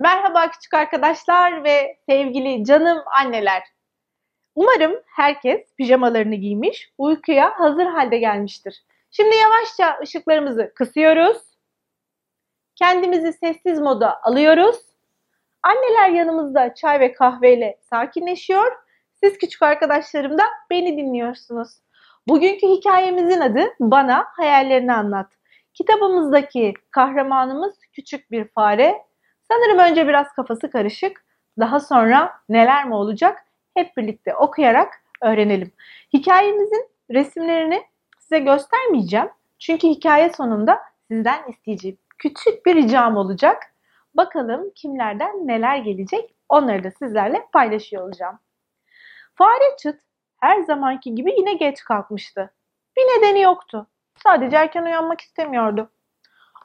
Merhaba küçük arkadaşlar ve sevgili canım anneler. Umarım herkes pijamalarını giymiş, uykuya hazır halde gelmiştir. Şimdi yavaşça ışıklarımızı kısıyoruz. Kendimizi sessiz moda alıyoruz. Anneler yanımızda çay ve kahveyle sakinleşiyor. Siz küçük arkadaşlarım da beni dinliyorsunuz. Bugünkü hikayemizin adı Bana Hayallerini Anlat. Kitabımızdaki kahramanımız küçük bir fare. Sanırım önce biraz kafası karışık. Daha sonra neler mi olacak? Hep birlikte okuyarak öğrenelim. Hikayemizin resimlerini size göstermeyeceğim. Çünkü hikaye sonunda sizden isteyeceğim küçük bir ricam olacak. Bakalım kimlerden neler gelecek onları da sizlerle paylaşıyor olacağım. Fare çıt her zamanki gibi yine geç kalkmıştı. Bir nedeni yoktu. Sadece erken uyanmak istemiyordu.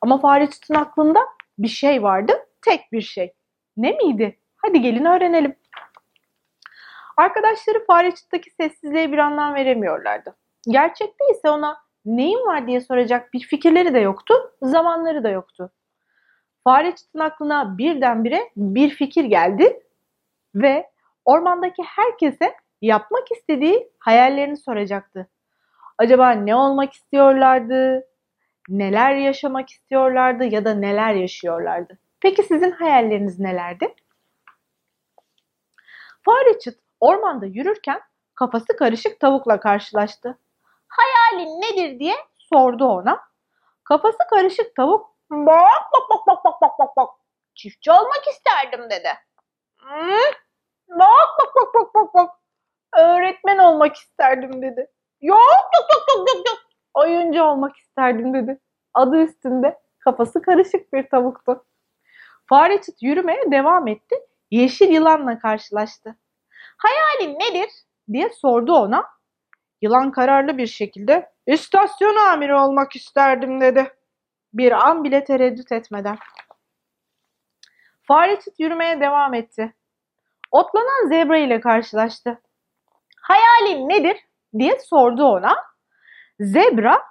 Ama fare çıtın aklında bir şey vardı, tek bir şey. Ne miydi? Hadi gelin öğrenelim. Arkadaşları fare çıttaki sessizliğe bir anlam veremiyorlardı. Gerçekte ise ona neyin var diye soracak bir fikirleri de yoktu, zamanları da yoktu. Fare çıtın aklına birdenbire bir fikir geldi ve ormandaki herkese yapmak istediği hayallerini soracaktı. Acaba ne olmak istiyorlardı? Neler yaşamak istiyorlardı ya da neler yaşıyorlardı? Peki sizin hayalleriniz nelerdi? Fare çıt ormanda yürürken kafası karışık tavukla karşılaştı. Hayalin nedir diye sordu ona. Kafası karışık tavuk bak bak bak bak bak bak bak bak çiftçi olmak isterdim dedi. Hmm, bak bak bak bak bak bak öğretmen olmak isterdim dedi. Yok yok yok yok yok yok oyuncu olmak isterdim dedi. Adı üstünde kafası karışık bir tavuktu. Fare çıt yürümeye devam etti. Yeşil yılanla karşılaştı. Hayalin nedir diye sordu ona. Yılan kararlı bir şekilde istasyon amiri olmak isterdim dedi. Bir an bile tereddüt etmeden. Fare çıt yürümeye devam etti. Otlanan zebra ile karşılaştı. Hayalin nedir diye sordu ona. Zebra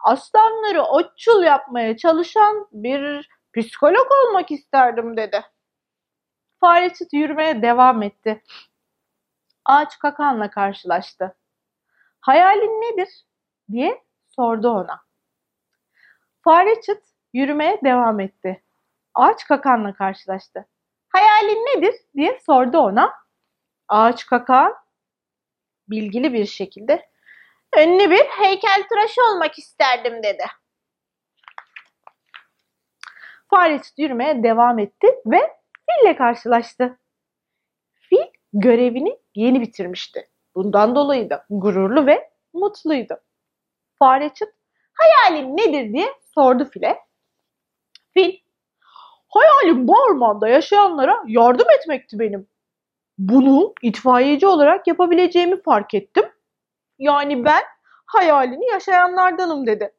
aslanları otçul yapmaya çalışan bir psikolog olmak isterdim dedi. Fare çıt yürümeye devam etti. Ağaç kakanla karşılaştı. Hayalin nedir diye sordu ona. Fare çıt yürümeye devam etti. Ağaç kakanla karşılaştı. Hayalin nedir diye sordu ona. Ağaç kakan bilgili bir şekilde ünlü bir heykeltıraş olmak isterdim dedi. Çıt yürümeye devam etti ve fille karşılaştı. Fil görevini yeni bitirmişti. Bundan dolayı da gururlu ve mutluydu. Fare çıt hayalin nedir diye sordu file. Fil hayalim bu ormanda yaşayanlara yardım etmekti benim. Bunu itfaiyeci olarak yapabileceğimi fark ettim. Yani ben hayalini yaşayanlardanım dedi.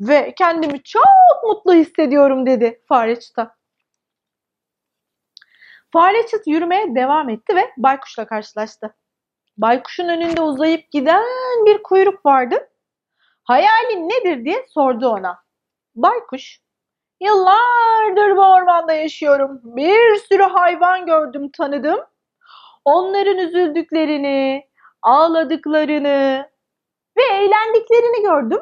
Ve kendimi çok mutlu hissediyorum dedi fare çıta. Fare çıt yürümeye devam etti ve baykuşla karşılaştı. Baykuşun önünde uzayıp giden bir kuyruk vardı. Hayalin nedir diye sordu ona. Baykuş, yıllardır bu ormanda yaşıyorum. Bir sürü hayvan gördüm, tanıdım. Onların üzüldüklerini, ağladıklarını ve eğlendiklerini gördüm.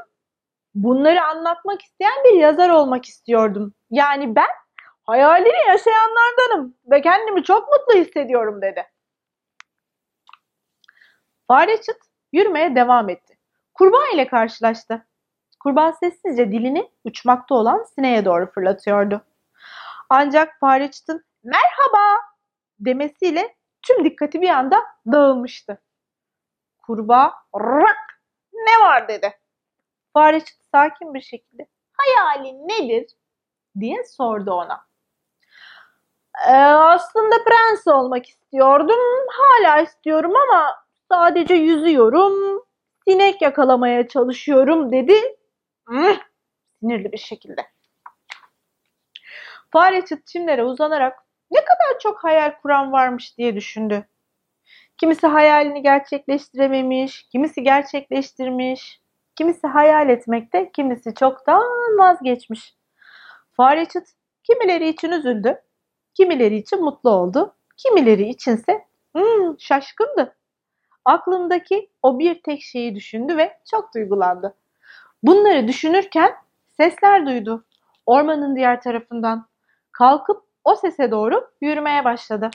Bunları anlatmak isteyen bir yazar olmak istiyordum. Yani ben hayalini yaşayanlardanım ve kendimi çok mutlu hissediyorum dedi. Fare çıt yürümeye devam etti. Kurbağa ile karşılaştı. Kurbağa sessizce dilini uçmakta olan sineğe doğru fırlatıyordu. Ancak fare çıtın merhaba demesiyle tüm dikkati bir anda dağılmıştı. Kurbağa rak ne var dedi. Fare çıt sakin bir şekilde hayalin nedir diye sordu ona. Ee, aslında prens olmak istiyordum. Hala istiyorum ama sadece yüzüyorum. Sinek yakalamaya çalışıyorum dedi. Hmm, sinirli bir şekilde. Fare çıt çimlere uzanarak ne kadar çok hayal kuran varmış diye düşündü. Kimisi hayalini gerçekleştirememiş, kimisi gerçekleştirmiş, kimisi hayal etmekte, kimisi çoktan vazgeçmiş. Fare çıt kimileri için üzüldü, kimileri için mutlu oldu, kimileri içinse hmm, şaşkındı. Aklındaki o bir tek şeyi düşündü ve çok duygulandı. Bunları düşünürken sesler duydu. Ormanın diğer tarafından. Kalkıp o sese doğru yürümeye başladı.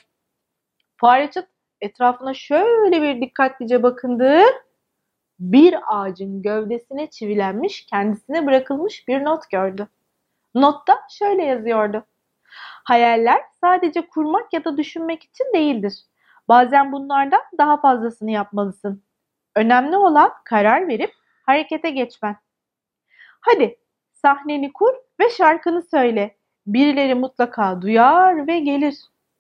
Fareçit etrafına şöyle bir dikkatlice bakındı. Bir ağacın gövdesine çivilenmiş, kendisine bırakılmış bir not gördü. Notta şöyle yazıyordu. Hayaller sadece kurmak ya da düşünmek için değildir. Bazen bunlardan daha fazlasını yapmalısın. Önemli olan karar verip harekete geçmen. Hadi sahneni kur ve şarkını söyle. Birileri mutlaka duyar ve gelir.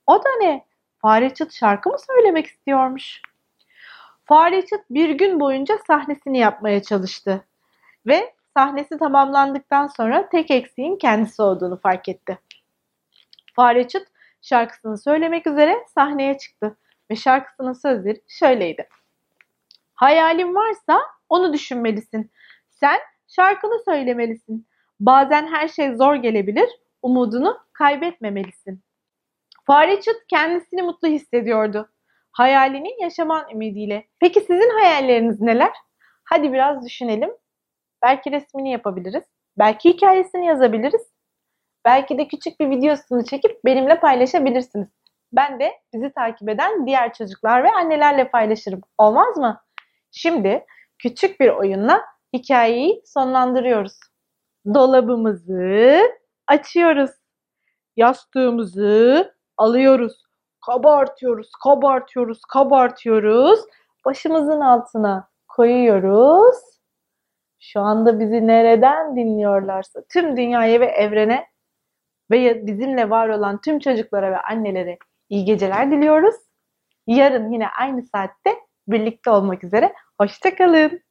O da ne? Fare Çıt şarkı mı söylemek istiyormuş? Fare Çıt bir gün boyunca sahnesini yapmaya çalıştı. Ve sahnesi tamamlandıktan sonra tek eksiğin kendisi olduğunu fark etti. Fare Çıt şarkısını söylemek üzere sahneye çıktı ve şarkısının sözleri şöyleydi. Hayalin varsa onu düşünmelisin. Sen şarkını söylemelisin. Bazen her şey zor gelebilir, umudunu kaybetmemelisin. Fare Çıt kendisini mutlu hissediyordu. Hayalini yaşaman ümidiyle. Peki sizin hayalleriniz neler? Hadi biraz düşünelim. Belki resmini yapabiliriz. Belki hikayesini yazabiliriz. Belki de küçük bir videosunu çekip benimle paylaşabilirsiniz. Ben de bizi takip eden diğer çocuklar ve annelerle paylaşırım. Olmaz mı? Şimdi küçük bir oyunla hikayeyi sonlandırıyoruz. Dolabımızı açıyoruz. Yastığımızı alıyoruz. Kabartıyoruz, kabartıyoruz, kabartıyoruz. Başımızın altına koyuyoruz. Şu anda bizi nereden dinliyorlarsa tüm dünyaya ve evrene ve bizimle var olan tüm çocuklara ve annelere iyi geceler diliyoruz. Yarın yine aynı saatte birlikte olmak üzere. Hoşçakalın.